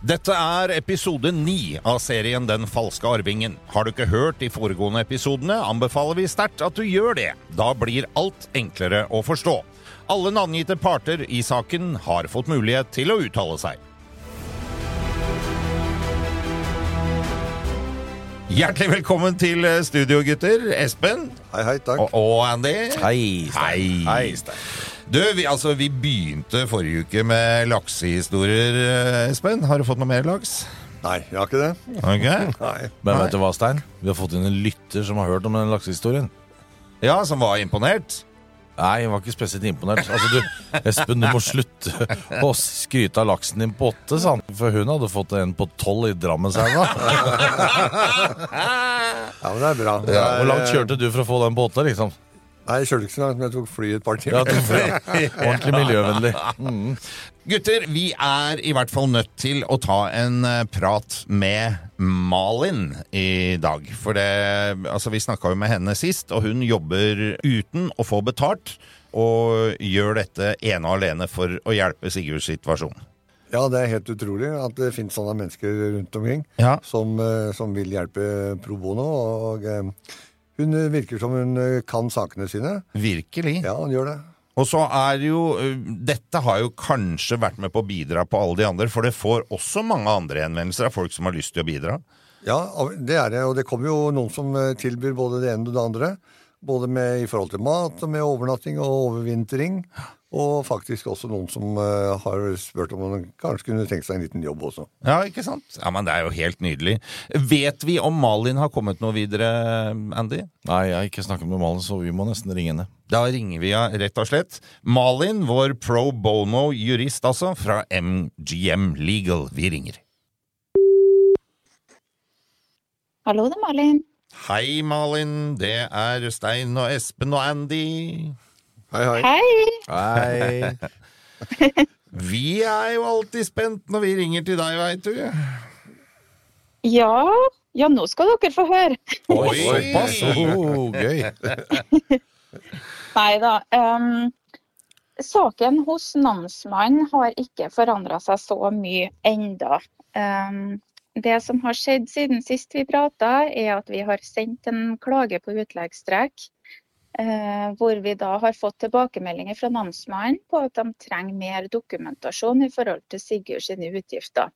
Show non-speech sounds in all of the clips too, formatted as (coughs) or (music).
Dette er episode ni av serien Den falske arvingen. Har du ikke hørt de foregående episodene, anbefaler vi sterkt at du gjør det. Da blir alt enklere å forstå. Alle navngitte parter i saken har fått mulighet til å uttale seg. Hjertelig velkommen til studio, gutter. Espen Hei, hei, takk. og, og Andy. Hei, Hei. Hei, Stein. Du, vi, altså, vi begynte forrige uke med laksehistorier, eh, Espen. Har du fått noe mer laks? Nei, jeg har ikke det. Ok. (laughs) Nei. Men vet du hva, Stein? Vi har fått inn en lytter som har hørt om den laksehistorien. Ja, som var imponert? Nei, jeg var ikke spesielt imponert. Altså, du, Espen, du må slutte å skryte av laksen din på åtte, sa han. For hun hadde fått en på tolv i Drammenselva. (laughs) Ja, men det er bra. Det er, Hvor langt kjørte du for å få den på åtte, liksom? Nei, jeg kjørte ikke så langt, men jeg tok fly et par Ja, timer. er (laughs) Ordentlig miljøvennlig. Mm. Gutter, vi er i hvert fall nødt til å ta en eh, prat med Malin i dag. For det, altså vi snakka jo med henne sist, og hun jobber uten å få betalt. Og gjør dette ene og alene for å hjelpe Sigurds situasjon. Ja, det er helt utrolig at det finnes sånne mennesker rundt omkring Ja. som, eh, som vil hjelpe pro bono. Og eh, hun virker som hun eh, kan sakene sine. Virkelig. Ja, hun gjør det. Og så er jo Dette har jo kanskje vært med på å bidra på alle de andre, for det får også mange andre henvendelser av folk som har lyst til å bidra. Ja, det er det. Og det kommer jo noen som eh, tilbyr både det ene og det andre. Både med, i forhold til mat, og med overnatting og overvintring. Og faktisk også noen som uh, har spurt om man kanskje kunne tenkt seg en liten jobb også. Ja, ikke sant? Ja, men Det er jo helt nydelig. Vet vi om Malin har kommet noe videre, Andy? Nei, jeg har ikke snakket med Malin, så vi må nesten ringe henne. Da ringer vi henne rett og slett. Malin, vår pro bono-jurist altså, fra MGM Legal. Vi ringer. Hallo, det er Malin. Hei, Malin. Det er Stein og Espen og Andy. Hei, hei. Hei! Hei. (laughs) Vi er jo alltid spent når vi ringer til deg, veit du. Ja, ja, nå skal dere få høre. Oi, Såpass! Oh, gøy. (laughs) Nei da. Um, saken hos namsmannen har ikke forandra seg så mye enda. Um, det som har skjedd siden sist vi prata, er at vi har sendt en klage på utleggsstrekk. Eh, hvor vi da har fått tilbakemeldinger fra namsmannen på at de trenger mer dokumentasjon i forhold til Sigurd sine utgifter.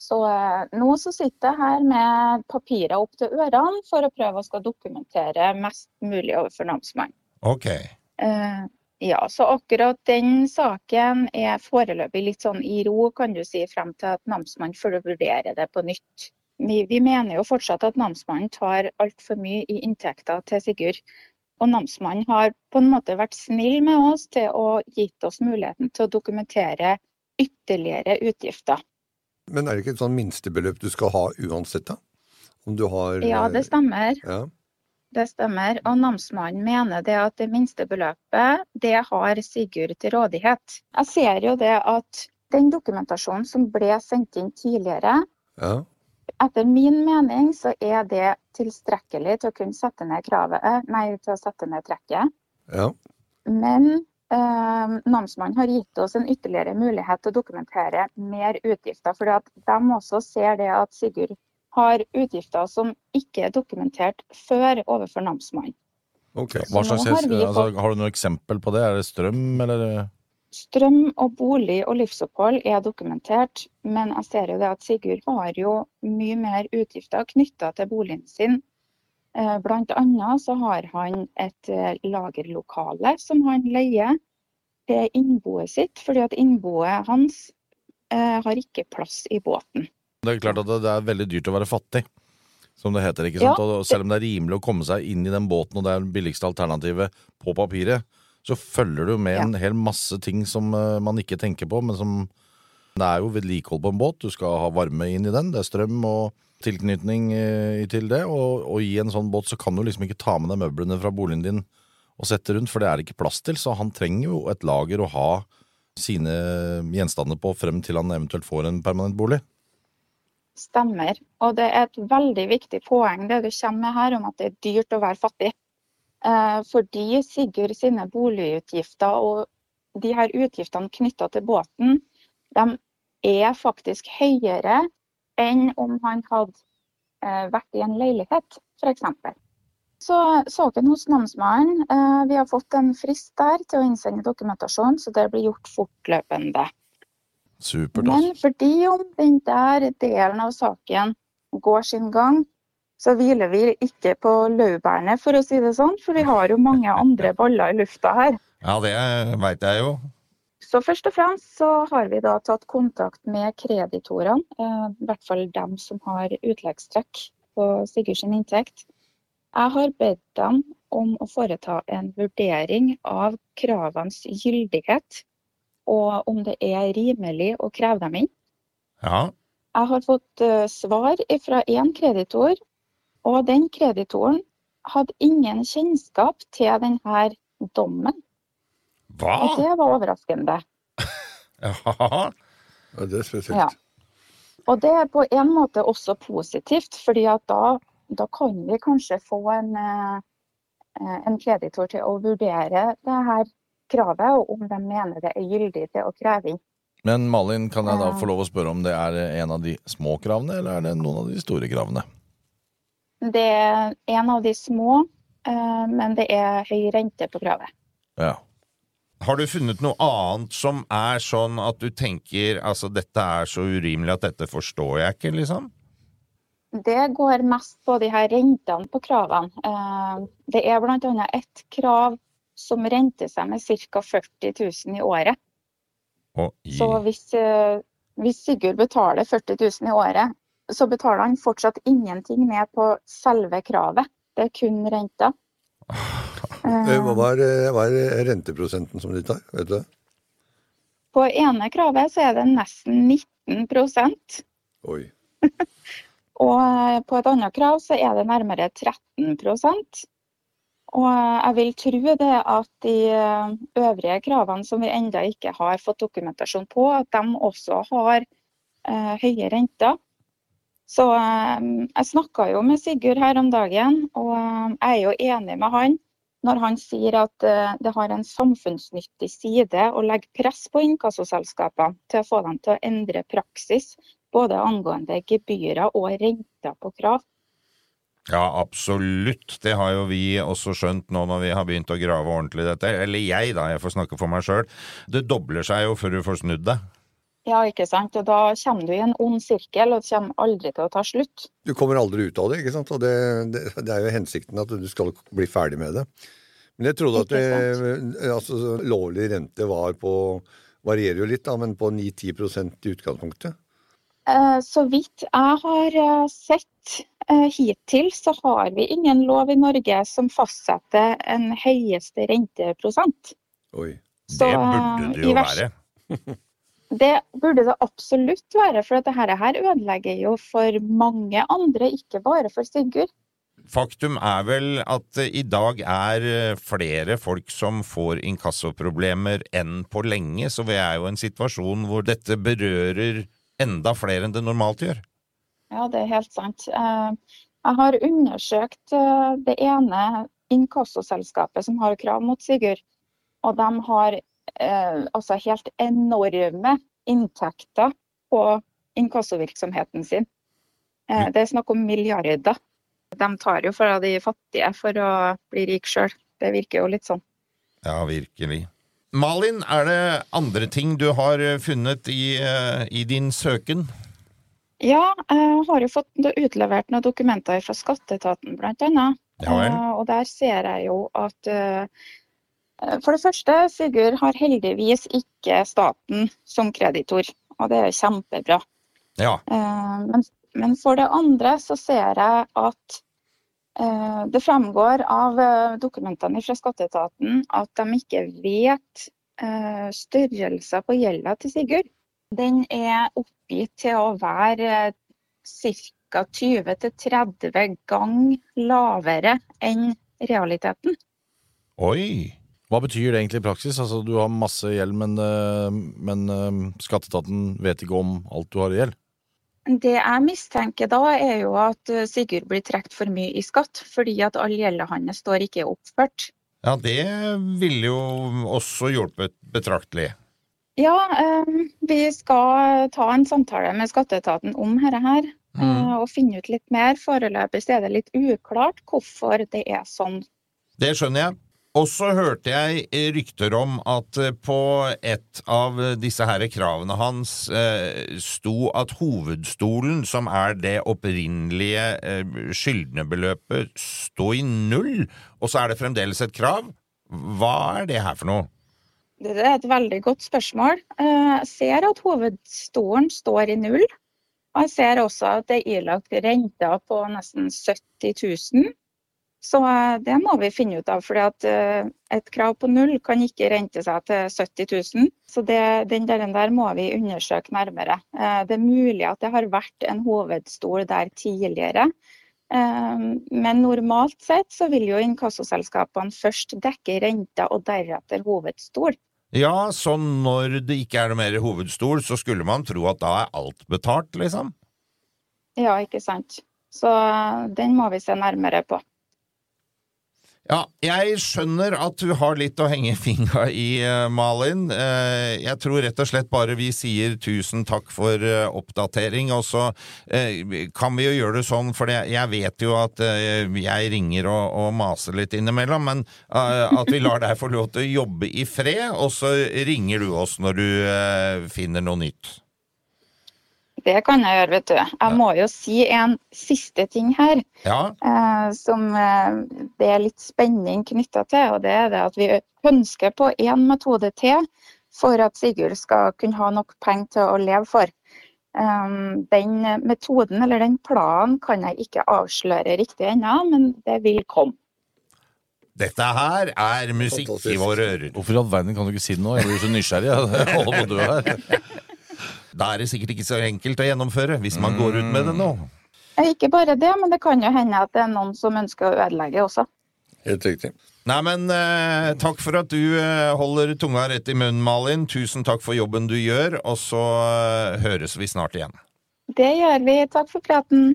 Så eh, nå så sitter jeg her med papirer opp til ørene for å prøve å skal dokumentere mest mulig overfor namsmannen. Ok. Eh, ja, så akkurat den saken er foreløpig litt sånn i ro, kan du si, frem til at namsmannen får vurdere det på nytt. Vi, vi mener jo fortsatt at namsmannen tar altfor mye i inntekter til Sigurd. Og namsmannen har på en måte vært snill med oss til å gitt oss muligheten til å dokumentere ytterligere utgifter. Men er det ikke et sånn minstebeløp du skal ha uansett, da? Om du har Ja, det stemmer. Ja. Det stemmer. Og namsmannen mener det at det minstebeløpet, det har Sigurd til rådighet. Jeg ser jo det at den dokumentasjonen som ble sendt inn tidligere, ja. Etter min mening så er det tilstrekkelig til å kunne sette ned kravet, nei, til å sette ned trekket. ja. Men eh, namsmannen har gitt oss en ytterligere mulighet til å dokumentere mer utgifter. fordi de også ser det at Sigurd har utgifter som ikke er dokumentert før overfor namsmannen. Ok. Slags, har altså, har du noe eksempel på det? Er det strøm, eller? Strøm og bolig og livsopphold er dokumentert, men jeg ser jo det at Sigurd har jo mye mer utgifter knytta til boligen sin. Bl.a. Blant annet så har han et eh, lagerlokale som han leier til innboet sitt, fordi at innboet hans eh, har ikke plass i båten. Det er klart at det det er veldig dyrt å være fattig, som det heter. ikke Ja, sant? Og selv om det er rimelig å komme seg inn i den båten, og det er det billigste alternativet på papiret, så følger du med Ja. en hel masse ting som eh, man ikke tenker på, men som Det er jo vedlikehold på en båt, du skal ha varme inn i den, det er strøm og tilknytning eh, til det, og, og i en sånn båt så kan du liksom ikke ta med deg møblene fra boligen din og sette rundt, for det er det ikke plass til, så han trenger jo et lager å ha sine gjenstander på frem til han eventuelt får en permanent bolig. Stemmer. Og det er et veldig viktig poeng det du kommer med her om at det er dyrt å være fattig. Eh, fordi Sigurd sine boligutgifter og de her utgiftene knytta til båten, de er faktisk høyere enn om han hadde eh, vært i en leilighet, f.eks. Så saken hos namsmannen, eh, vi har fått en frist der til å innsende dokumentasjon, så det blir gjort fortløpende. Supert, Men altså. fordi om den der delen av saken går sin gang, så hviler vi ikke på laurbærene, for å si det sånn. For vi har jo mange andre baller i lufta her. Ja, det veit jeg jo. Så først og fremst så har vi da tatt kontakt med kreditorene, eh, i hvert fall dem som har utleggstrekk på Sigurd sin inntekt. Jeg har bedt dem om å foreta en vurdering av kravenes gyldighet, og om det er rimelig å kreve dem inn. Ja. Jeg har fått eh, svar fra én kreditor, og den kreditoren hadde ingen kjennskap til denne dommen. Hva? Og det var overraskende. (laughs) Ja. Ja, det er spesielt. Ja. Og det er på en måte også positivt, fordi at da, da kan vi kanskje få en, eh, en kreditor til å vurdere det her kravet, og om de mener det er gyldig til å kreve inn. Men Malin, kan jeg da få lov å spørre om det er en av de små kravene, eller er det noen av de store kravene? Det er en av de små, eh, men det er høy rente på kravet. Ja. Har du funnet noe annet som er sånn at du tenker altså dette er så urimelig at dette forstår jeg ikke, liksom? Det går mest på de her rentene på kravene. Eh, Det er bl.a. ett krav som renter seg med ca. 40 000 i året. Så hvis, eh, hvis Sigurd betaler 40 000 i året, så betaler han fortsatt ingenting ned på selve kravet. Det er kun renta. Eh, Hva er, eh, hva er renteprosenten som de tar? Vet du det? På ene kravet så er det nesten 19 Oi. (laughs) og eh, på et annet krav så er det nærmere 13 Og eh, jeg vil tro det at de eh, øvrige kravene som vi ennå ikke har fått dokumentasjon på, at de også har eh, høye renter. Så eh, jeg snakka jo med Sigurd her om dagen, og eh, jeg er jo enig med han når han sier at eh, det har en samfunnsnyttig side å legge press på inkassoselskapene til å få dem til å endre praksis, både angående gebyrer og renter på krav. Ja, absolutt. Det har jo vi også skjønt nå når vi har begynt å grave ordentlig i dette. Eller jeg, da. Jeg får snakke for meg sjøl. Det dobler seg jo før du får snudd det. Ja, ikke sant. Og da kommer du i en ond sirkel, og det kommer aldri til å ta slutt. Du kommer aldri ut av det, ikke sant? Og det, det, det er jo hensikten at du skal bli ferdig med det. Men jeg trodde at det, altså, lovlig rente var på Varierer jo litt, da, men på 9-10 i utgangspunktet. Eh, Så vidt jeg har eh, sett eh, hittil, så har vi ingen lov i Norge som fastsetter en høyeste renteprosent. Oi. Så, det burde eh, det jo vers- være. (laughs) Det burde det absolutt være, for dette her ødelegger jo for mange andre, ikke bare for Sigurd. Faktum er vel at i dag er eh, flere folk som får inkassoproblemer enn på lenge, så vi er jo i en situasjon hvor dette berører enda flere enn det normalt gjør. Ja, det er helt sant. Eh, Jeg har undersøkt eh, det ene inkassoselskapet som har krav mot Sigurd. Og de har altså helt enorme inntekter på inkassovirksomheten sin. Eh, Det er snakk om milliarder. De tar jo fra de fattige for å bli rik sjøl. Det virker jo litt sånn. Ja, virkelig. Malin, er det andre ting du har eh, funnet i, eh, i din søken? Ja, jeg har jo fått utlevert noen dokumenter fra skatteetaten bl.a. Ja. Eh, Og der ser jeg jo at eh, for det første, Sigurd har heldigvis ikke staten som kreditor, og det er kjempebra. Ja. Eh, Men, men for det andre så ser jeg at eh, det fremgår av eh, dokumentene fra skatteetaten at de ikke vet størrelsen på gjelda til Sigurd. Den er oppgitt til å være ca. 20-30 ganger lavere enn realiteten. Oi! Hva betyr det egentlig i praksis? Altså, Du har masse gjeld, men, eh, men eh, skatteetaten vet ikke om alt du har i gjeld? Det jeg mistenker da, er jo at eh, Sigurd blir trukket for mye i skatt, fordi at all gjelda hans står ikke oppført. Ja, det ville jo også hjulpet betraktelig. Ja, vi skal ta en samtale med skatteetaten om dette her, Mm. og finne ut litt mer. Foreløpig er det litt uklart hvorfor det er sånn. Det skjønner jeg. Og så hørte jeg rykter om at eh, på et av disse her kravene hans eh, sto at hovedstolen, som er det opprinnelige eh, skyldnerbeløpet, sto i null, og så er det fremdeles et krav. Hva er det her for noe? Det er et veldig godt spørsmål. Eh, Jeg ser at hovedstolen står i null. Og jeg ser også at det er ilagt renter på nesten 70 000. Så eh, det må vi finne ut av, for et krav på null kan ikke rente seg til 70 000. Så det, den der, der må vi undersøke nærmere. Eh, Det er mulig at det har vært en hovedstol der tidligere. Eh, Men normalt sett så vil jo inkassoselskapene først dekke renta og deretter hovedstol. Ja, så når det ikke er noe mer hovedstol, så skulle man tro at da er alt betalt, liksom? Ja, ikke sant. Så eh, den må vi se nærmere på. Ja, jeg skjønner at du har litt å henge fingra i, eh, Malin. Eh, Jeg tror rett og slett bare vi sier tusen takk for eh, oppdatering, og så kan vi jo gjøre det sånn, for jeg vet jo at jeg ringer og, og maser litt innimellom, men at vi lar deg få lov til å jobbe i fred, og så ringer du oss når du finner noe nytt. Det kan jeg gjøre, vet du. Jeg må jo si en siste ting her, Ja, eh, som eh, det er litt spenning knytta til. Og det er det at vi ønsker på én metode til for at Sigurd skal kunne ha nok penger til å leve for. Um, den metoden eller den planen kan jeg ikke avsløre riktig ennå, men det vil komme. dette her er musikk i våre ører. Hvorfor i all verden kan du ikke si det nå? Jeg blir så nysgjerrig. (laughs) Jeg holder på å dø her. Da er det sikkert ikke så enkelt å gjennomføre, hvis man går ut med det nå. Eh, Ikke bare det, men det kan jo hende at det er noen som ønsker å ødelegge også. Helt riktig. Nei, men eh, takk for at du eh, holder tunga rett i munnen, Malin. Tusen takk for jobben du gjør, og så eh, høres vi snart igjen. Det gjør vi. Takk for praten.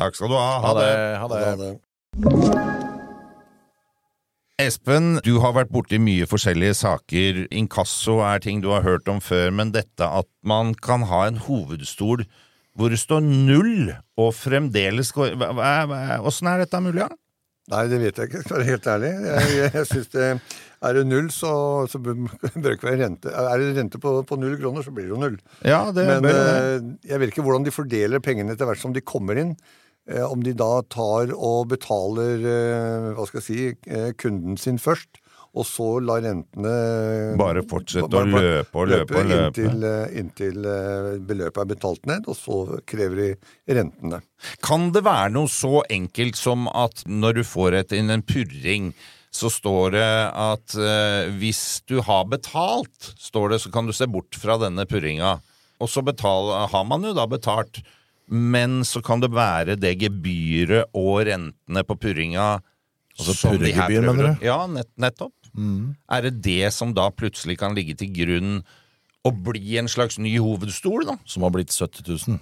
Takk skal du ha. Ha det. Ha Ha det. det. Espen, du har vært borti mye forskjellige saker. Inkasso er ting du har hørt om før, men dette at man kan ha en hovedstol hvor det står null, og fremdeles går Åssen er dette mulig? Ja? Nei, det vet jeg ikke, skal å være helt ærlig. Jeg, jeg, synes det Er det null, så, så bør det ikke være rente. Er det rente på, på null kroner, så blir det jo null. Ja, det Men bør det. eh, jeg vet ikke hvordan de fordeler pengene etter hvert som de kommer inn. Eh, Om de da tar og betaler eh, hva skal jeg si, eh, kunden sin først, og så lar rentene Bare fortsette bare- å løpe og løpe og løpe. Inntil, inntil eh, beløpet er betalt ned, og så krever de rentene. Kan det være noe så enkelt som at når du får et, inn en purring, så står det at eh, hvis du har betalt, står det, så kan du se bort fra denne purringa. Og så betal, har man jo da betalt, men så kan det være det gebyret og rentene på purringa Altså purregebyr, mener du? Ja, nett, nettopp. Er det det som da plutselig kan ligge til grunn og bli en slags ny hovedstol, da? Som har blitt 70 000.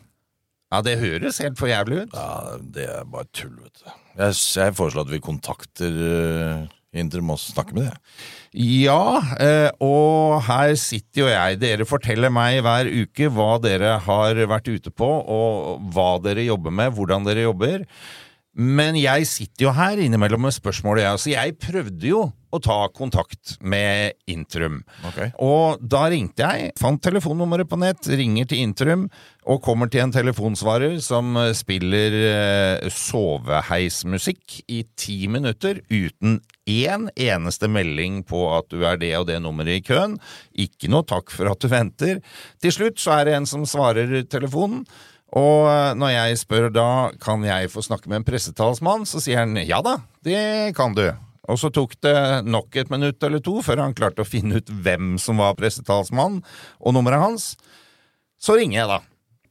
Ja, det høres helt for jævlig ut. Ja, det er bare tull, vet du. Jeg, jeg foreslår at vi kontakter uh, Interim snakke med dem. Ja, eh, og her sitter jo jeg. Dere forteller meg hver uke hva dere har vært ute på, og hva dere jobber med, hvordan dere jobber. Men jeg sitter jo her innimellom med spørsmålet, jeg. Så jeg prøvde jo å ta kontakt med Intrum. Okay. Og da ringte jeg, fant telefonnummeret på nett, ringer til Intrum, og kommer til en telefonsvarer som eh, spiller eh, soveheismusikk i ti minutter uten én eneste melding på at du er det og det nummeret i køen. Ikke noe takk for at du venter. Til slutt så er det en som svarer telefonen. Og eh, når jeg spør da kan jeg få snakke med en pressetalsmann, så sier han ja da, det kan du. Og så tok det nok et minutt eller to før han klarte å finne ut hvem som var pressetalsmann, og nummeret hans. Så ringer jeg, da.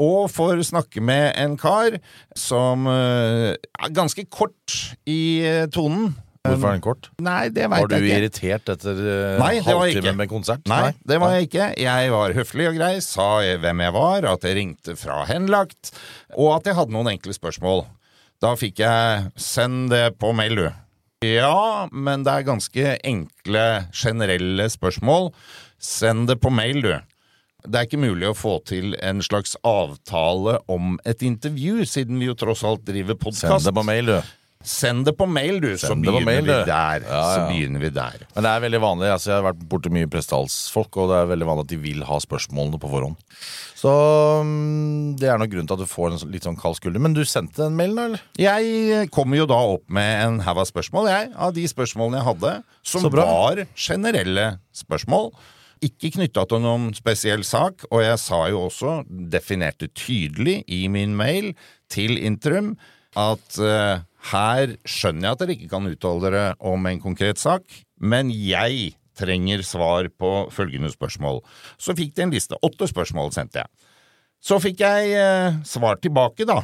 Og får snakke med en kar som eh, er ganske kort i eh, tonen. Hvorfor er den kort? Nei, det Var veit du jeg ikke. irritert etter uh, Nei, det var jeg halvtime ikke. med konsert? Nei, det var jeg ikke. Jeg var høflig og grei, sa hvem jeg var, at jeg ringte fra Henlagt, og at jeg hadde noen enkle spørsmål. Da fikk jeg 'send det på mail', du. Ja, men det er ganske enkle, generelle spørsmål. Send det på mail, du. Det er ikke mulig å få til en slags avtale om et intervju, siden vi jo tross alt driver Send det på mail, du. Send det på mail, du, så Send på begynner mail, vi der. Ja, Så begynner vi der. Men det er veldig vanlig. Altså, jeg har vært borti mye prestehalsfolk, og det er veldig vanlig at de vil ha spørsmålene på forhånd. Så mm, det er nok grunnen til at du får en litt sånn kald skulder. Men du sendte en mail, da, eller? Jeg kom jo da opp med en haug av spørsmål, jeg, av de spørsmålene jeg hadde, som var generelle spørsmål. Ikke knytta til noen spesiell sak, og jeg sa jo også, definerte tydelig i min mail til Interim, at eh, her skjønner jeg at dere ikke kan uttale dere om en konkret sak, men jeg trenger svar på følgende spørsmål. Så fikk de en liste. Åtte spørsmål sendte jeg. Så fikk jeg eh, svar tilbake, da,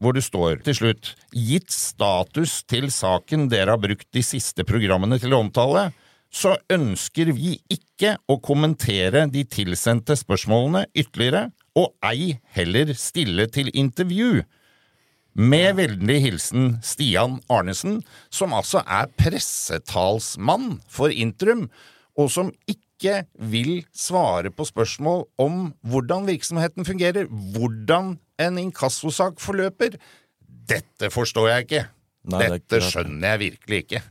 hvor det står til slutt Gitt status til saken dere har brukt de siste programmene til å omtale, så ønsker vi ikke å kommentere de tilsendte spørsmålene ytterligere, og ei heller stille til intervju. Med vennlig hilsen Stian Arnesen, som altså er pressetalsmann for Intrum, og som ikke vil svare på spørsmål om hvordan virksomheten fungerer, hvordan en inkassosak forløper. Dette forstår jeg ikke. Nei, det er ikke Dette skjønner jeg virkelig ikke.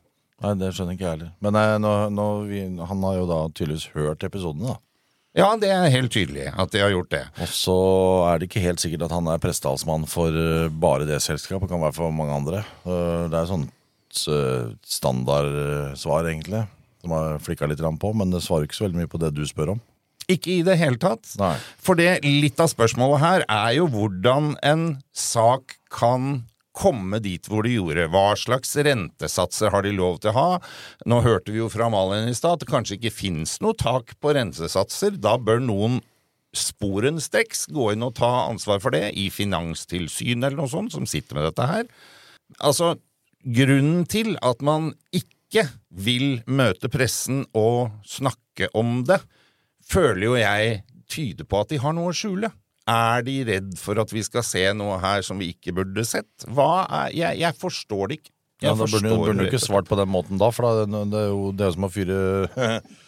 Nei, det skjønner ikke jeg heller. Men nei, nå, nå, vi, han har jo da tydeligvis hørt episodene, da. Ja, det er helt tydelig at de har gjort det. Og så er det ikke helt sikkert at han er prestetalsmann for eh, bare det selskapet. Kan være for mange andre. Eh, Det er sånt eh, standardsvar, egentlig. Som har flikka litt på, men det svarer ikke så veldig mye på det du spør om. Ikke i det hele tatt. Nei. For det, litt av spørsmålet her er jo hvordan en sak kan komme dit hvor de gjorde. Hva slags rentesatser har de lov til å ha? Nå hørte vi jo fra Malin i stad at det kanskje ikke finnes noe tak på rentesatser. Da bør noen sporenstreks gå inn og ta ansvar for det, i Finanstilsynet eller noe sånt, som sitter med dette her. Altså, grunnen til at man ikke vil møte pressen og snakke om det, føler jo jeg tyder på at de har noe å skjule. Er de redd for at vi skal se noe her som vi ikke burde sett? Hva er Jeg, jeg forstår det ikke. Jeg Ja, da burde du burde du ikke svart på den måten da, for da- det er jo det er som å fyre (laughs)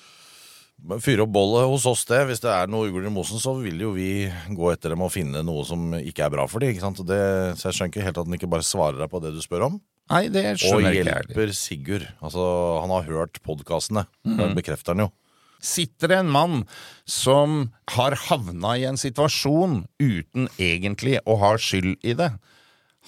Fyre opp bollet hos oss, det. Hvis det er noe ugler i mosen, så vil jo vi gå etter dem og finne noe som ikke er bra for dem. Ikke sant? Det, så jeg skjønner ikke helt at han ikke bare svarer deg på det du spør om. Nei, det skjønner jeg ikke Og hjelper Sigurd. Altså, han har hørt podkastene. Det bekrefter han jo. Sitter det en mann som har havna i en situasjon uten egentlig å ha skyld i det.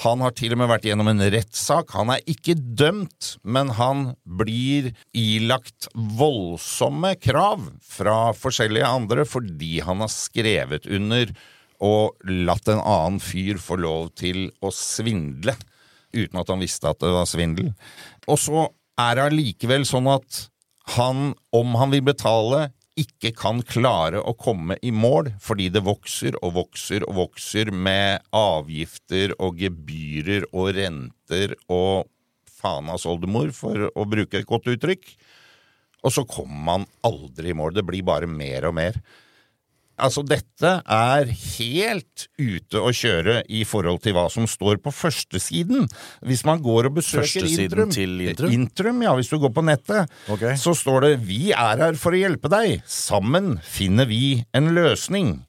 Han har til og med vært gjennom en rettssak. Han er ikke dømt, men han blir ilagt voldsomme krav fra forskjellige andre fordi han har skrevet under og latt en annen fyr få lov til å svindle uten at han visste at det var svindel. Og så er det allikevel sånn at han, om han vil betale, ikke kan klare å komme i mål, fordi det vokser og vokser og vokser med avgifter og gebyrer og renter og fanas oldemor, for å bruke et godt uttrykk. Og så kommer man aldri i mål. Det blir bare mer og mer. Altså, dette er helt ute å kjøre i forhold til hva som står på førstesiden. Hvis man går og besøker Intrum, Intrum? Intrum, ja, hvis du går på nettet, okay. så står det 'Vi er her for å hjelpe deg'. Sammen finner vi en løsning.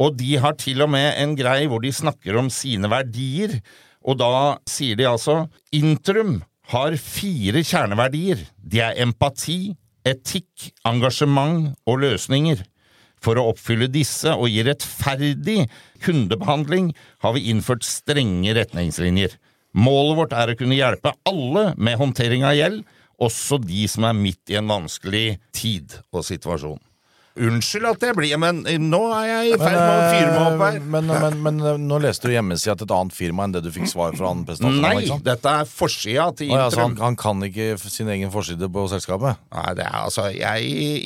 Og de har til og med en grei hvor de snakker om sine verdier. Og da sier de altså Intrum har fire kjerneverdier. De er empati, etikk, engasjement og løsninger. For å oppfylle disse og gi rettferdig kundebehandling har vi innført strenge retningslinjer. Målet vårt er å kunne hjelpe alle med håndtering av gjeld, også de som er midt i en vanskelig tid og situasjon. Unnskyld at jeg blir Men eh, nå er jeg i ferd med å fyre meg opp her. Men, men, men, men, eh, nå leste du hjemmesida til et annet firma enn det du fikk svar fra han? Nei, ikke sant? dette er forsida til Intrum. ja, så han, han kan ikke sin egen forside på selskapet? Nei, det er altså Jeg,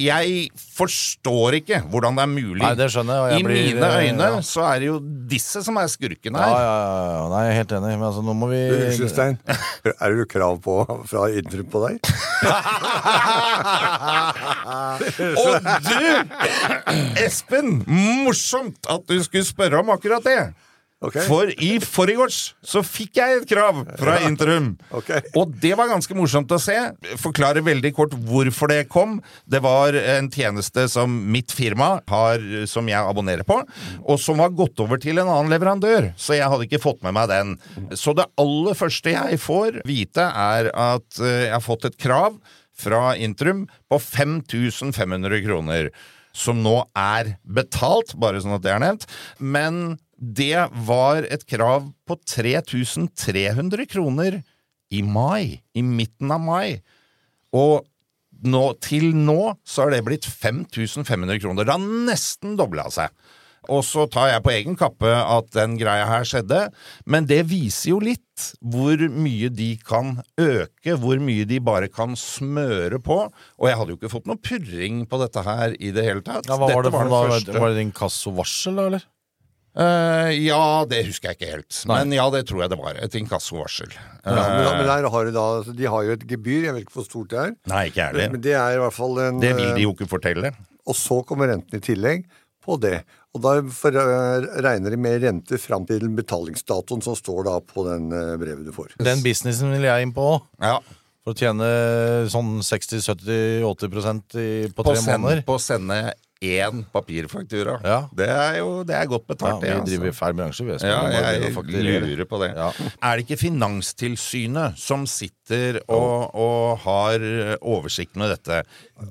jeg forstår ikke hvordan det er mulig. Nei, det skjønner jeg, og jeg I blir, mine eh, øyne ja. så er det jo disse som er skurkene her. ja, ja, ja. Nei, jeg er helt enig. Men altså, nå må vi Unnskyld, Stein. Er det krav på, fra Intrum på deg? (laughs) Og du, (coughs) Espen, morsomt at du skulle spørre om akkurat det. Okay. For i forgårs så fikk jeg et krav fra interim Og det var ganske morsomt å se. Forklare veldig kort hvorfor det kom. Det var en tjeneste som mitt firma har, som jeg abonnerer på, og som var gått over til en annen leverandør. Så jeg hadde ikke fått med meg den. Så det aller første jeg får vite, er at eh, jeg har fått et krav fra Intrum på 5500 kroner. Som nå er betalt, bare sånn at det er nevnt. Men det var et krav på 3300 kroner i mai. I midten av mai. Og nå, til nå så har det blitt 5500 kroner. Det har nesten dobla seg. Og så tar jeg på egen kappe at den greia her skjedde, men det viser jo litt hvor mye de kan øke, hvor mye de bare kan smøre på. Og jeg hadde jo ikke fått noe purring på dette her i det hele tatt. ja, Hva var Dette det var, det da? første. Var det inkassovarsel, da, eller? Uh, ja, det husker jeg ikke helt. Nei. Men ja, det tror jeg det var. Et inkassovarsel. Ja, men, Eh, men der har de da De har jo et gebyr, jeg vet ikke hvor stort det er. Nei, ikke ærlig. Men det er i hvert fall en Det vil de jo ikke fortelle. Og så kommer renten i tillegg på det. Og da eh, regner de med rente fram til betalingsdatoen som står da på den eh, brevet du får. Den businessen vil jeg inn på òg. Ja. For å tjene sånn 60-70-80 i- på På, tre send, måneder. på å sende én papirfaktura. Ja. Det er jo det er godt Ja, betalt, vi det. driver i Altså. feil bransje, vi. Ja, jeg, jeg lurer på det. Ja. Er det ikke Finanstilsynet som sitter og, og har oversikt med dette?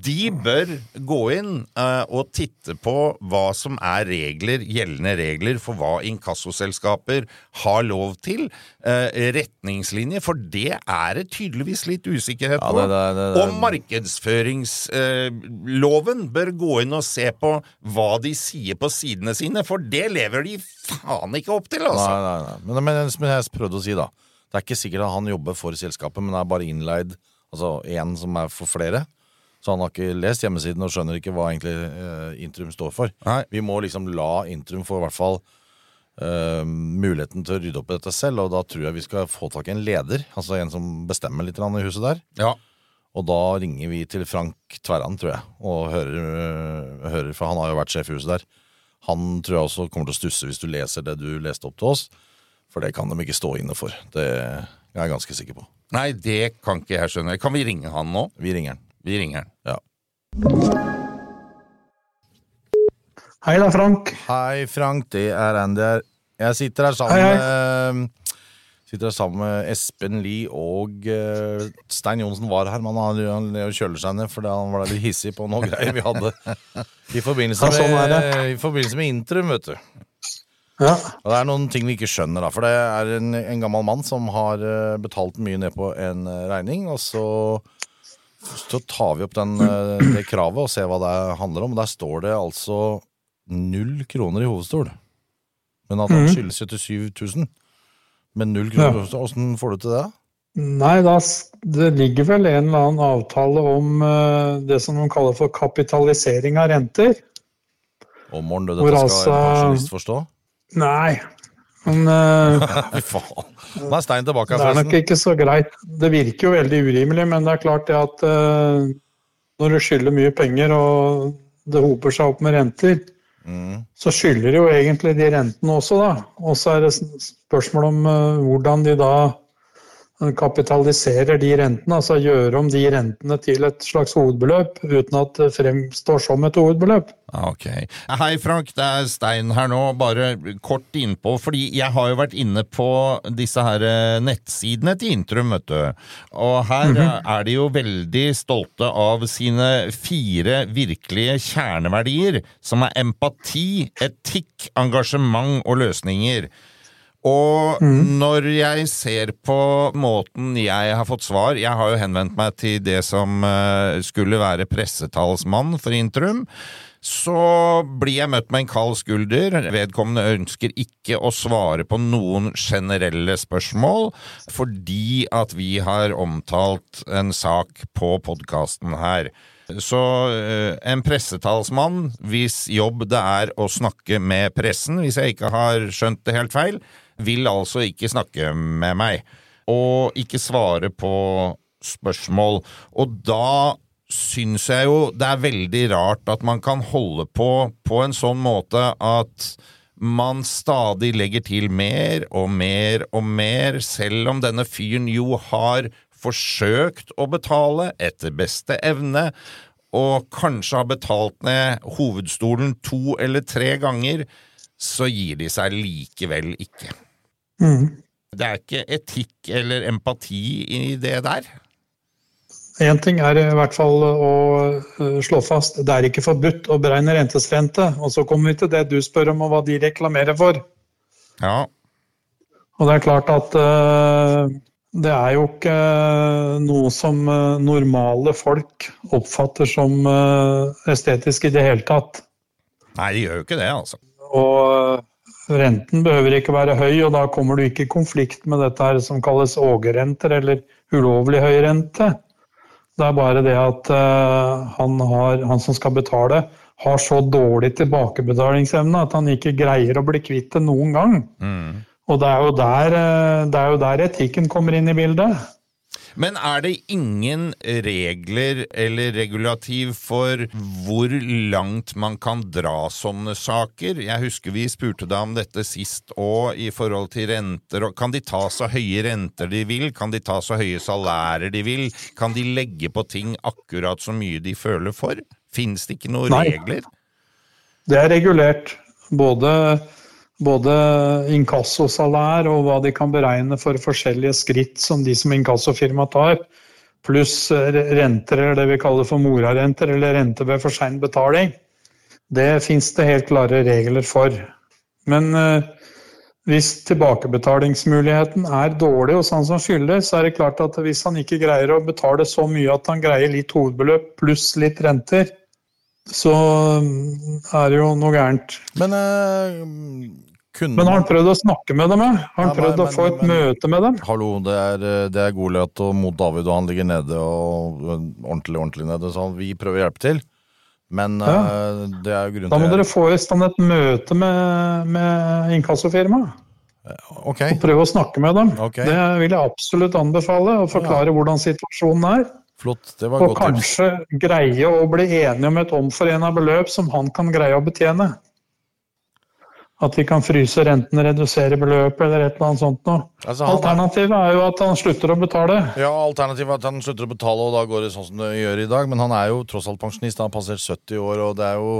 De bør gå inn uh, og titte på hva som er regler, gjeldende regler for hva inkassoselskaper har lov til. Uh, retningslinjer, for det er det tydeligvis litt usikkerhet Ja, på. det- det- det- det- Og markedsføringsloven bør gå inn og se på hva de sier på sidene sine, for det lever de faen ikke opp til, altså. Nei, nei, nei. Men, men som jeg prøvde å si, da. Det er ikke sikkert at han jobber for selskapet, men er bare innleid Altså én som er for flere. Så han har ikke lest hjemmesiden og skjønner ikke hva egentlig eh, Intrum står for. Nei. Vi må liksom la Intrum få i hvert fall eh, muligheten til å rydde opp i dette selv, og da tror jeg vi skal få tak i en leder. Altså en som bestemmer litt i huset der. Ja. Og da ringer vi til Frank Tverran, tror jeg, og hører, øh, hører For han har jo vært sjef i huset der. Han tror jeg også kommer til å stusse hvis du leser det du leste opp til oss. For det kan de ikke stå inne for. Det er jeg ganske sikker på. Nei, det kan ikke jeg skjønne. Kan vi ringe han nå? Vi ringer han. Vi ringer han. Ja. Hei da, Frank. Hei, Frank. Det er Andy her. Jeg sitter her sammen Hei, med Sitter her sammen med Espen Lie og uh, Stein Johnsen var her, men han, han kjøler seg ned fordi han var litt hissig på noe greier vi hadde i forbindelse Ja, sånn med, i forbindelse med Intrum, vet du. Ja, Og det er noen ting vi ikke skjønner, da. For det er en, en gammel mann som har eh, betalt mye ned på en eh, regning, og så, så tar vi opp den, eh, det kravet og ser hva det handler om. Der står det altså null kroner i hovedstol. Men at han skyldes skyldes 77 000. Men null kroner i hovedstol. Åssen får du til det? Nei, da, det ligger vel en eller annen avtale om det som de kaller for kapitalisering av renter. Om morgenen Hvor dette skal en altså- pensjonist forstå? Nei, men (laughs) uh, faen. Nå er Stein tilbake det er nok ikke så greit. Det virker jo veldig urimelig, men det er klart det at uh, når du skylder mye penger og det hoper seg opp med renter, Mm. så skylder jo egentlig de rentene også, da. Og så er det spørsmål om uh, hvordan de da kapitaliserer de rentene, altså gjør om de rentene til et slags hovedbeløp, uten at det fremstår som et hovedbeløp. Ah, Ok. Hei, Frank. Det er Stein her nå. Bare kort innpå, fordi jeg har jo vært inne på disse her eh, nettsidene til Intrum, vet du. Og her eh, er de jo veldig stolte av sine fire virkelige kjerneverdier, som er empati, etikk, engasjement og løsninger. Og når jeg ser på måten jeg har fått svar Jeg har jo henvendt meg til det som eh, skulle være pressetalsmann for Intrum. så blir jeg møtt med en kald skulder. Vedkommende ønsker ikke å svare på noen generelle spørsmål, fordi at vi har omtalt en sak på podkasten her. Så eh, en pressetalsmann, hvis jobb det er å snakke med pressen, hvis jeg ikke har skjønt det helt feil, vil altså ikke snakke med meg. Og ikke svare på spørsmål. Og da syns jeg jo det er veldig rart at man kan holde på på en sånn måte at man stadig legger til mer og mer og mer, selv om denne fyren jo har forsøkt å betale etter beste evne, og kanskje har betalt ned hovedstolen to eller tre ganger, så gir de seg likevel ikke. Mm. Det er ikke etikk eller empati i det der. Én ting er i hvert fall å eh, slå fast, det er ikke forbudt å beregne rentesrente. Og så kommer vi til det du spør om, og hva de reklamerer for. Ja, Og det er klart at uh, det er jo ikke noe som eh, normale folk oppfatter som uh, estetisk i det hele tatt. Nei, de gjør jo ikke det, altså. Og eh, renten behøver ikke være høy, og da kommer du ikke i konflikt med dette her som kalles ågerrenter, eller ulovlig høy rente. Det er bare det at eh, han, har, han som skal betale, har så dårlig tilbakebetalingsevne at han ikke greier å bli kvitt det noen gang. Mm. Og det er, der, eh, det er jo der etikken kommer inn i bildet. Men er det ingen regler eller regulativ for hvor langt man kan dra sånne saker? Jeg husker vi spurte deg om dette sist òg, i forhold til renter. Kan de ta så høye renter de vil? Kan de ta så høye salærer de vil? Kan de legge på ting akkurat så mye de føler for? Fins det ikke noen Nei. regler? Det er regulert. Både, både inkassosalær og hva de kan beregne for forskjellige skritt som de som inkassofirma tar, pluss renter, eller det vi kaller for morarenter, eller rente ved for sein betaling. Det fins det helt klare regler for. Men eh, hvis tilbakebetalingsmuligheten er dårlig hos han som skylder, så er det klart at hvis han ikke greier å betale så mye at han greier litt hovedbeløp pluss litt renter, så mm, er det jo noe gærent. Men eh, kunne Men har han prøvd å snakke med dem? eh? Har han Ja, prøvd men- å få men- et men- møte med dem? Hallo, det er, eh, det er Goliat og mot David, og han ligger nede og øh, ordentlig, ordentlig nede. Så vi prøver å hjelpe til. Men Ja. uh, det er jo grunnen Da må til dere få i stand et møte med, med inkassofirmaet. Okay. Og prøve å snakke med dem. Okay. Det vil jeg absolutt anbefale. Og forklare hvordan situasjonen er. flott. Det var Og godt tips. kanskje greie å bli enige om et omforena beløp som han kan greie å betjene. At de kan fryse renten, redusere beløpet eller et eller annet sånt noe. Altså, er, Alternativet er jo at han slutter å betale. ja, Alternativet er at han slutter å betale, og da går det sånn som det gjør i dag. Men han er jo tross alt pensjonist. Han har passert 70 år, og det er jo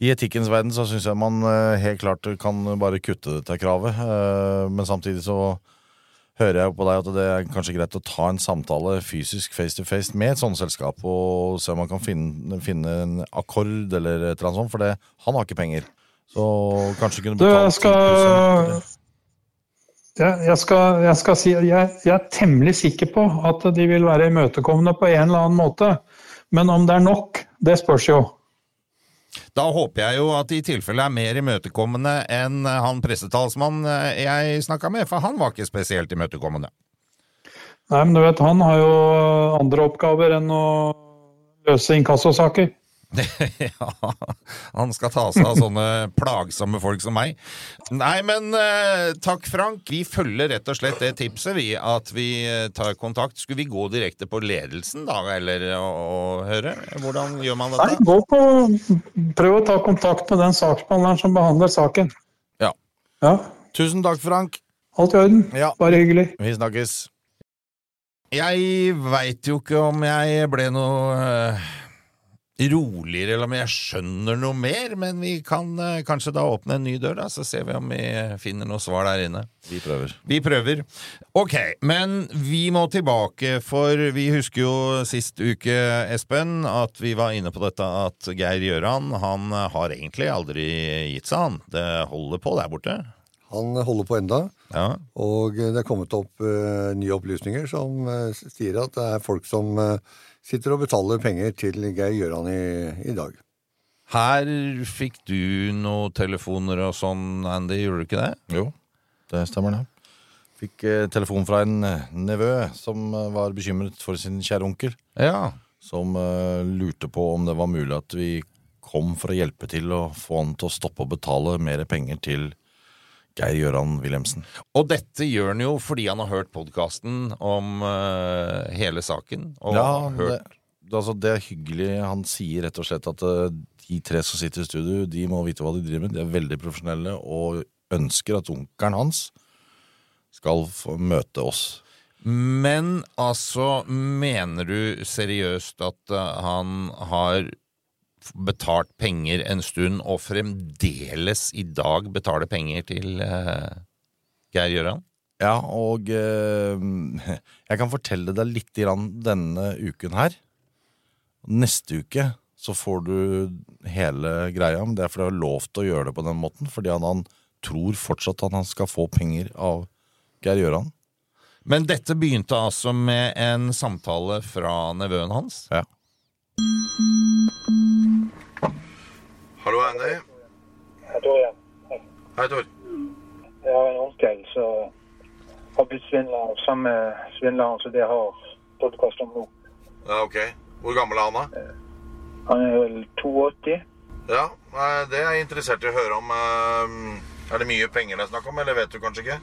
I etikkens verden så syns jeg man øh, helt klart kan bare kutte dette kravet. Eh, Men samtidig så hører jeg på deg at det er kanskje greit å ta en samtale fysisk face to face med et sånt selskap, og se om man kan finne, finne en akkord eller et eller annet sånt, for det, han har ikke penger. Så kanskje kunne Du, betalt skal 10% jeg, skal, jeg skal si jeg, jeg er temmelig sikker på at de vil være imøtekommende på en eller annen måte. Men om det er nok, det spørs jo. Da håper jeg jo at de i tilfelle er mer imøtekommende enn han pressetalsmann jeg snakka med, for han var ikke spesielt imøtekommende. Nei, men du vet, han har jo andre oppgaver enn å løse inkassosaker. (laughs) ja, han skal ta seg av sånne plagsomme folk som meg. Nei, men eh, takk, Frank. Vi følger rett og slett det tipset, vi, at vi eh, tar kontakt. Skulle vi gå direkte på ledelsen, da, eller å, høre? Hvordan gjør man dette? Nei, gå på Prøv å ta kontakt med den saksbehandleren som behandler saken. Ja. Ja, Tusen takk, Frank. alt i orden. Ja. Bare hyggelig. Vi snakkes. Jeg veit jo ikke om jeg ble noe eh, roligere, eller om jeg skjønner noe mer, men vi kan eh, kanskje da åpne en ny dør, da, så ser vi om vi finner noe svar der inne. Vi prøver. Vi prøver. Ok, men vi må tilbake, for vi husker jo sist uke, Espen, at vi var inne på dette at Geir Gjøran, han har egentlig aldri gitt seg, han. Det holder på der borte. Han holder på enda, Ja. og det er kommet opp uh, nye opplysninger som uh, sier at det er folk som eh, sitter og betaler penger til Geir Gjøran i, i dag. Her fikk du noen telefoner og sånn, Andy, gjorde du ikke det? Jo, det stemmer det. Fikk eh, telefon fra en eh, nevø som eh, var bekymret for sin kjære onkel. Ja. Som eh, lurte på om det var mulig at vi kom for å hjelpe til å få han til å stoppe å betale mer penger til Geir Gøran Wilhelmsen. Og dette gjør han jo fordi han har hørt podkasten om uh, hele saken. Og Ja, hørt det, altså, det er hyggelig. Han sier rett og slett at uh, de tre som sitter i studio, de må vite hva de driver med. De er veldig profesjonelle og ønsker at onkelen hans skal møte oss. Men altså, mener du seriøst at uh, han har betalt penger en stund, og fremdeles i dag betaler penger til eh, Geir Gjøran? Ja, og eh, (laughs) jeg kan fortelle deg litt grann denne uken her. Neste uke så får du hele greia, men det er fordi jeg har lovt å gjøre det på den måten, fordi han, han tror fortsatt at han skal få penger av Geir Gjøran. Men dette begynte altså med en samtale fra nevøen hans? Ja. Hallo, Andy. Hei, Tor. Ja. Hei, Tor. jeg har en onkel som har blitt svindla av samme svindleren som det har podkast om nå. Ja, ok. Hvor gammel er han, da? Han er vel 82. Ja, Det er jeg interessert i å høre om. eh, Er det mye penger det er snakk om, eller vet du kanskje ikke?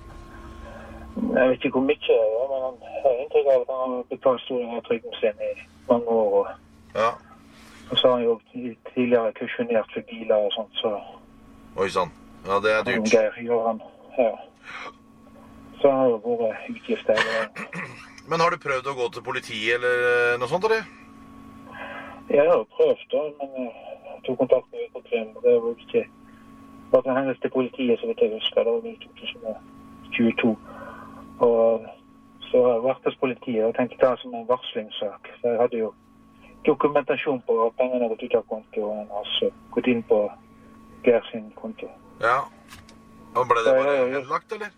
Jeg vet ikke hvor mye, men han har inntrykk av at han har betalt store trygden sin i mange år. Og, Ja. og så har han jo tidligere kusjonert for biler og sånt, så Oi sann. Ja, det er dyrt. Geir gjør han. Ja. Så har jo vært utgifter. (clears throat) Men har du prøvd å gå til politiet eller eh, noe sånt, eller? Jeg har jo prøvd, da, men eh, jeg tok kontakt med Økokrim. Det var ikke Bare til hennes til politiet, så vidt jeg husker. Det var i 2022. Og så har jeg vært hos politiet og tenkte det som en varslingssak. Så jeg hadde jo dokumentasjon på at pengene har gått ut av kontoen og altså gått inn på Geir sin konto. Ja. Og ble det bare henlagt, eller?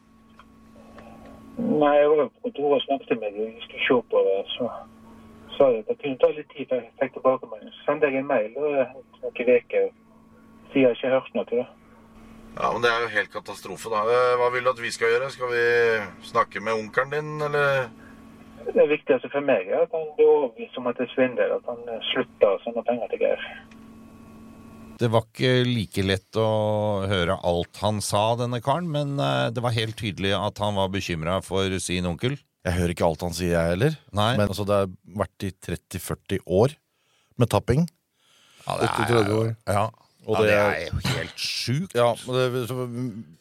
Nei, jeg var på kontoret og snakket med dem. Vi skulle se på det. Så sa jeg at det kunne ta litt tid før jeg fikk tilbakemelding. Så sendte jeg en mail og noen uker. Siden jeg ikke hørt noe til det. Ja, men Det er jo helt katastrofe, da. Hva vil du at vi skal gjøre? Skal vi snakke med onkelen din, eller? Det viktigste for meg er at han blir overbevist om at det er svindel. At han eh, slutter å sende penger til Geir. Det var ikke like lett å høre alt han sa, denne karen, men eh, det var helt tydelig at han var bekymra for sin onkel. Jeg hører ikke alt han sier, jeg heller. Nei. Men altså, det har vært i 30-40 år med tapping. Ja, det 38 år. Ja, Og ja, det er- er jo helt sjukt. Ja, det, så,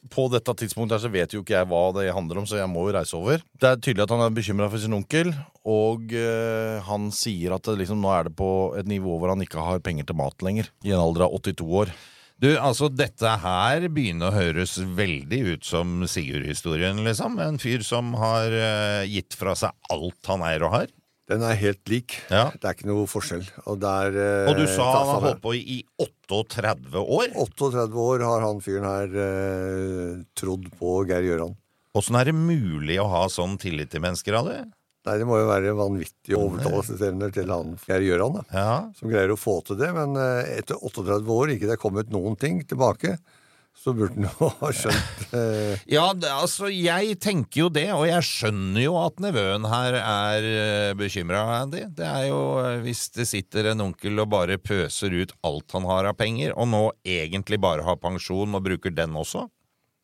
På dette tidspunktet her så vet jo ikke jeg hva det handler om, så jeg må jo reise over. Det er tydelig at han er bekymra for sin onkel, og eh, han sier at det liksom, nå er det på et nivå hvor han ikke har penger til mat lenger. I en alder av 82 år. Du, altså, dette her begynner å høres veldig ut som Sigurd-historien, liksom. En fyr som har eh, gitt fra seg alt han eier og har. Den er helt lik. Ja. Det er ikke noe forskjell. Og, der, eh, Og du sa han har holdt på i i 38 år. 38 år har han fyren her eh, trodd på Geir Gjøran. Åssen er det mulig å ha sånn tillit til mennesker av det? Nei, det må jo være vanvittige overtalelsesevner til han Geir Gjøran, da. Ja. Som greier å få til det. Men eh, etter 38 år ikke det er kommet noen ting tilbake, så burde han jo (laughs) ha skjønt eh, Ja, det, altså, jeg tenker jo det, og jeg skjønner jo at nevøen her er uh, bekymra, Andy. Det er jo eh, hvis det sitter en onkel og bare pøser ut alt han har av penger, og nå egentlig bare har pensjon og bruker den også.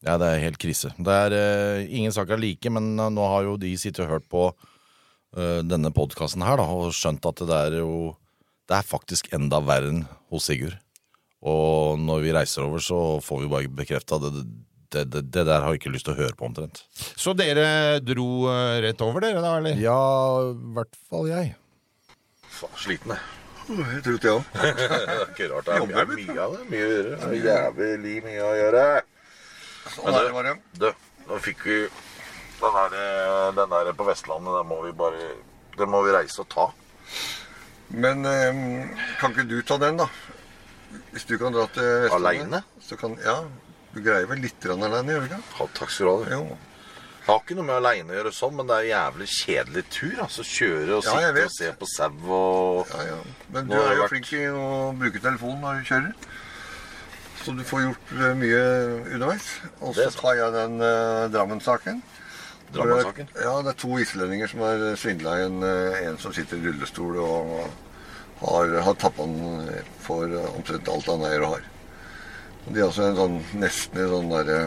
Ja, det er helt krise. Det er eh, Ingen saker er like, men eh, nå har jo de sittet og hørt på eh, denne podkasten her da, og skjønt at det er jo Det er faktisk enda verre enn hos Sigurd. Og når vi reiser over, så får vi bare bekrefta det, det, det, det der har jeg ikke lyst til å høre på, omtrent. Så dere dro eh, rett over, dere da, eller? Ja, i hvert fall jeg. Faen, sliten, jeg. Jeg tror (laughs) det òg. Er ikke rart. Det er mye, mye av det. Mye å gjøre. Så jævlig mye å gjøre. Sånn er det bare. Du, nå fikk vi den her, den der på Vestlandet. Den må vi bare Den må vi reise og ta. Men eh, kan ikke du ta den, da? Hvis du kan dra til Vestlandet. Alene? Så kan, ja, Du greier vel litt alene, gjør du ikke? Ja, takk skal du ha. Jo. Jeg har ikke noe med aleine å gjøre sånn, men det er en jævlig kjedelig tur. altså Kjøre og Ja, sitte og se på sau og Ja, ja. Men du er jo vært- flink i å bruke telefonen når du kjører. Så du får gjort eh, mye underveis. Og er så tar jeg den uh, Drammen-saken. Er- Drammen-saken? Ja, det er to islendinger som har svindla en, eh, en som sitter i rullestol og har, har tappa den for eh, omtrent alt han eier og har. Og De er altså en sånn nesten en sånn derre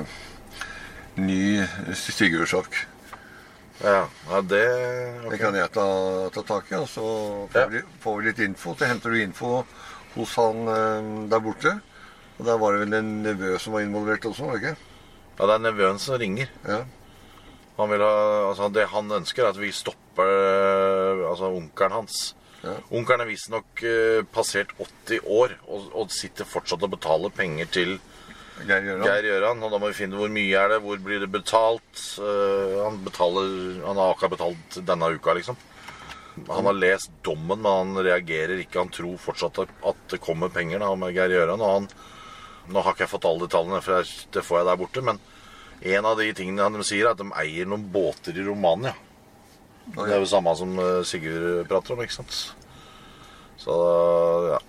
ny Sigurdssak. Ja, ja det Det kan jeg ta, ta tak i, og så får, Ja. vi, får vi litt info. Så henter du info hos han eh, der borte. Og der var det vel en nevø som var involvert også, var det ikke? Ja, det er nevøen som ringer. Ja. Han ha, altså Det han ønsker, er at vi stopper øh, altså onkelen hans. Ja. Onkelen er visstnok uh, passert 80 år og, og sitter fortsatt og betaler penger til Geir Gjøran. Geir Gjøran. Og da må vi finne hvor mye er det, hvor blir det betalt. Uh, han betaler Han har akkurat betalt denne uka, liksom. Han har lest dommen, men han reagerer ikke. Han tror fortsatt at, at det kommer penger da, med Geir Gjøran. Og han Nå har ikke jeg fått alle detaljene, for det får jeg der borte. Men en av de tingene de sier, er at de eier noen båter i Romania. Det er jo samme som eh, Sigurd prater om, ikke sant? Så ja.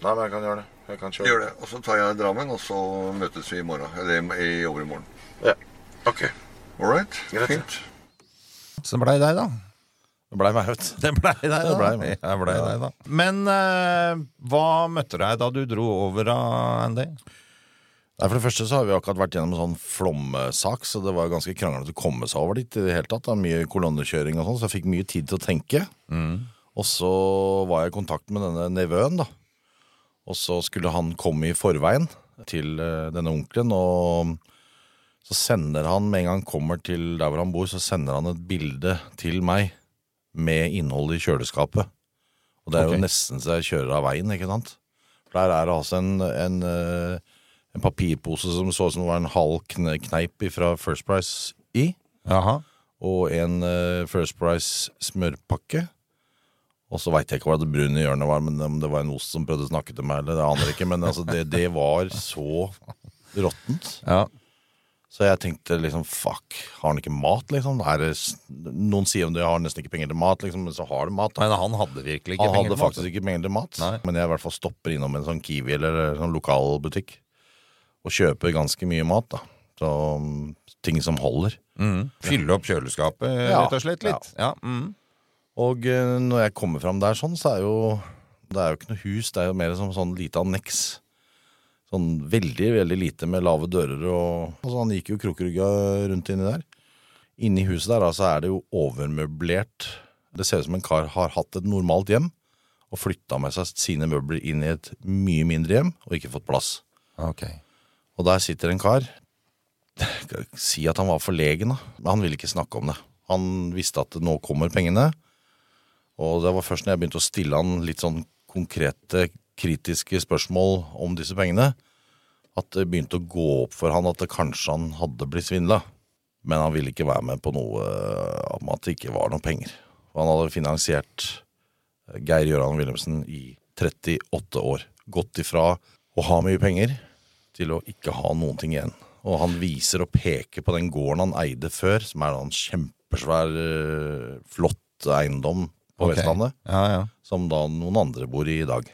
Nei, men jeg kan gjøre det. Jeg kan kjøre. Gjør det. Og så tar jeg Drammen, og så møtes vi i morgen. Eller i overmorgen. Ja. Ok. All right? Greit. Fint. Så det blei deg, da. Det blei meg, vet du. Det blei deg, da. Det ble meg. Ja, deg, da. Men uh, hva møtte deg da du dro over, En Andy? Nei, For det første så har vi akkurat vært gjennom en sånn flomsak, så det var ganske kranglete å komme seg over dit. i det hele tatt. Det var mye kolonnekjøring og sånn, så jeg fikk mye tid til å tenke. Og så var jeg i kontakt med denne nevøen, da. Og så skulle han komme i forveien til eh, denne onkelen, og så sender han, med en gang han kommer til der hvor han bor, så sender han et bilde til meg med innholdet i kjøleskapet. Og det er okay. jo nesten så jeg kjører av veien, ikke sant? For der er det altså en, en, eh, en papirpose som så ut som det var en halv kne- kneip fra First Price i, Aha. og en eh, First Price smørpakke. Og så veit jeg ikke hva det brune hjørnet var, men om det var en ost som prøvde å snakke til meg, eller det aner jeg ikke, men altså, det, det var så råttent. Ja. Så jeg tenkte liksom fuck, har han ikke mat, liksom? Er det, noen sier om de har nesten ikke penger til mat, liksom, men så har de mat. Da. Men han hadde virkelig ikke Han penger hadde til mat. faktisk ikke penger til mat, Nei. men jeg i hvert fall stopper innom en sånn Kiwi eller en sånn lokalbutikk og kjøper ganske mye mat, da. Så mm, ting som holder. Mm. Fylle opp kjøleskapet, Ja. rett og slett, litt. Ja. Mm. Og eh, når jeg kommer fram der sånn, så er jo det er jo ikke noe hus, det er jo mer som sånn lite anneks. Sånn veldig, veldig lite med lave dører og sånn Han gikk jo krokrygga rundt inni der. Inni huset der altså, er det jo overmøblert. Det ser ut som en kar har hatt et normalt hjem og flytta med seg sine møbler inn i et mye mindre hjem og ikke fått plass. Ok. Og der sitter en kar. (laughs) Si at han var forlegen, da. Men han ville ikke snakke om det. Han visste at nå kommer pengene. Og det var først når jeg begynte å stille han litt sånn konkrete, kritiske spørsmål om disse pengene, at det begynte å gå opp for han at det kanskje han hadde blitt svindla. Men han ville ikke være med på noe eh, om at det ikke var noen penger. Han hadde finansiert eh, Geir Gøran Wilhelmsen i 38 år. Gått ifra å ha mye penger til å ikke ha noen ting igjen. Og han viser og peker på den gården han eide før, som er en kjempesvær, eh, flott eiendom på okay. Vestlandet, Ja, ja. som da noen andre bor i i dag.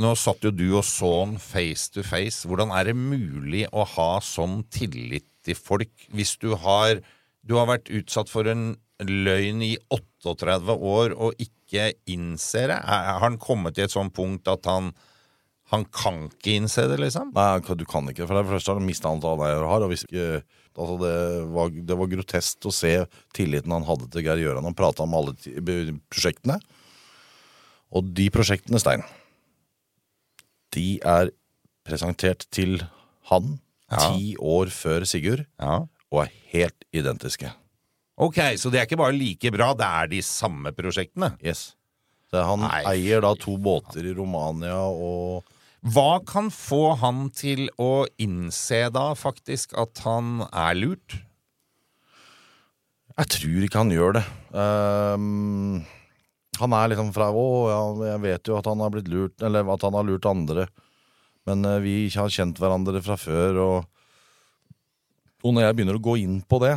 Nå satt jo du og så han face to face. Hvordan er det mulig å ha sånn tillit til folk hvis du har Du har vært utsatt for en løgn i 38 år og ikke innser det? Har han kommet til et sånt punkt at han han kan ikke innse det, liksom? Nei, du kan ikke. For det første har han mista alt han har. Og hvis ikke, altså det, var, det var grotesk å se tilliten han hadde til Geir Gjøran. Han prata om alle prosjektene. Og de prosjektene, Stein, de er presentert til han Ja. ti år før Sigurd, Ja. og er helt identiske. Ok, så det er ikke bare like bra, det er de samme prosjektene? Yes. Så han Nei, eier da to båter i Romania og Hva kan få han til å innse da faktisk at han er lurt? Jeg tror ikke han gjør det. Um, han er liksom fra Å, jeg vet jo at han har blitt lurt, eller at han har lurt andre. Men eh, vi har kjent hverandre fra før, og Og når jeg begynner å gå inn på det,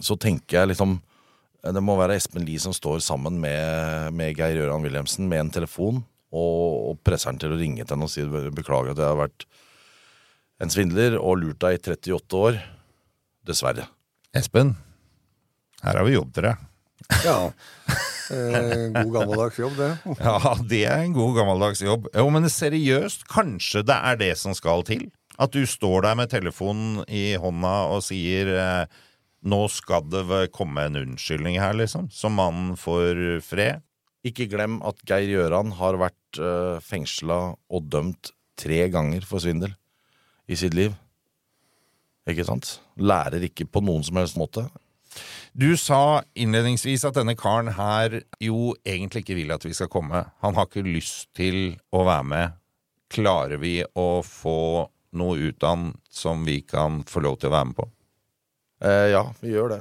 så tenker jeg liksom Det må være Espen Lie som står sammen med, med Geir Gøran Wilhelmsen med en telefon, og, og presser han til å ringe til henne og si beklager at jeg har vært en svindler og lurt deg i 38 år. Dessverre. Espen, her har vi jobb til deg. Ja. Eh, god gammeldags jobb, det. (laughs) Ja, det er en god gammeldags jobb. Jo, men seriøst, kanskje det er det som skal til? At du står der med telefonen i hånda og sier eh, nå skal det komme en unnskyldning her, liksom, så mannen får fred? Ikke glem at Geir Gjøran har vært uh, fengsla og dømt tre ganger for svindel i sitt liv. Ikke sant? Lærer ikke på noen som helst måte. Du sa innledningsvis at denne karen her jo egentlig ikke vil at vi skal komme. Han har ikke lyst til å være med. Klarer vi å få noe ut av han som vi kan få lov til å være med på? Eh, ja, vi gjør det.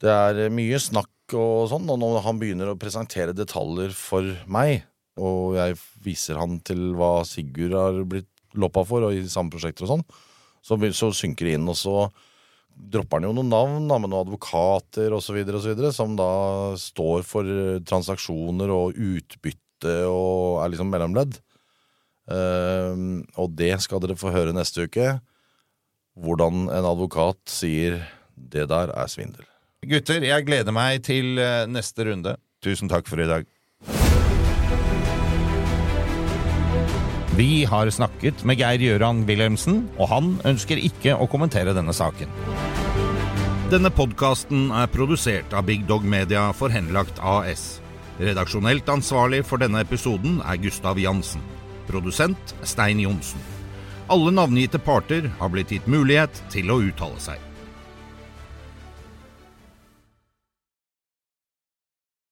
Det er mye snakk og sånn, og når han begynner å presentere detaljer for meg, og jeg viser han til hva Sigurd har blitt loppa for, og i samme prosjekter og sånn, så, så synker det inn, og så dropper han jo noen navn da, med noen advokater osv. som da står for eh, transaksjoner og utbytte og er liksom mellomledd. Uh, og det skal dere få høre neste uke. Hvordan en advokat sier 'det der er svindel'. Gutter, jeg gleder meg til eh, neste runde. Tusen takk for i dag. Vi har snakket med Geir Gjøran Wilhelmsen, og han ønsker ikke å kommentere denne saken. Denne podkasten er produsert av Big Dog Media for Henlagt AS. Redaksjonelt ansvarlig for denne episoden er Gustav Jansen. Produsent Stein Johnsen. Alle navngitte parter har blitt gitt mulighet til å uttale seg.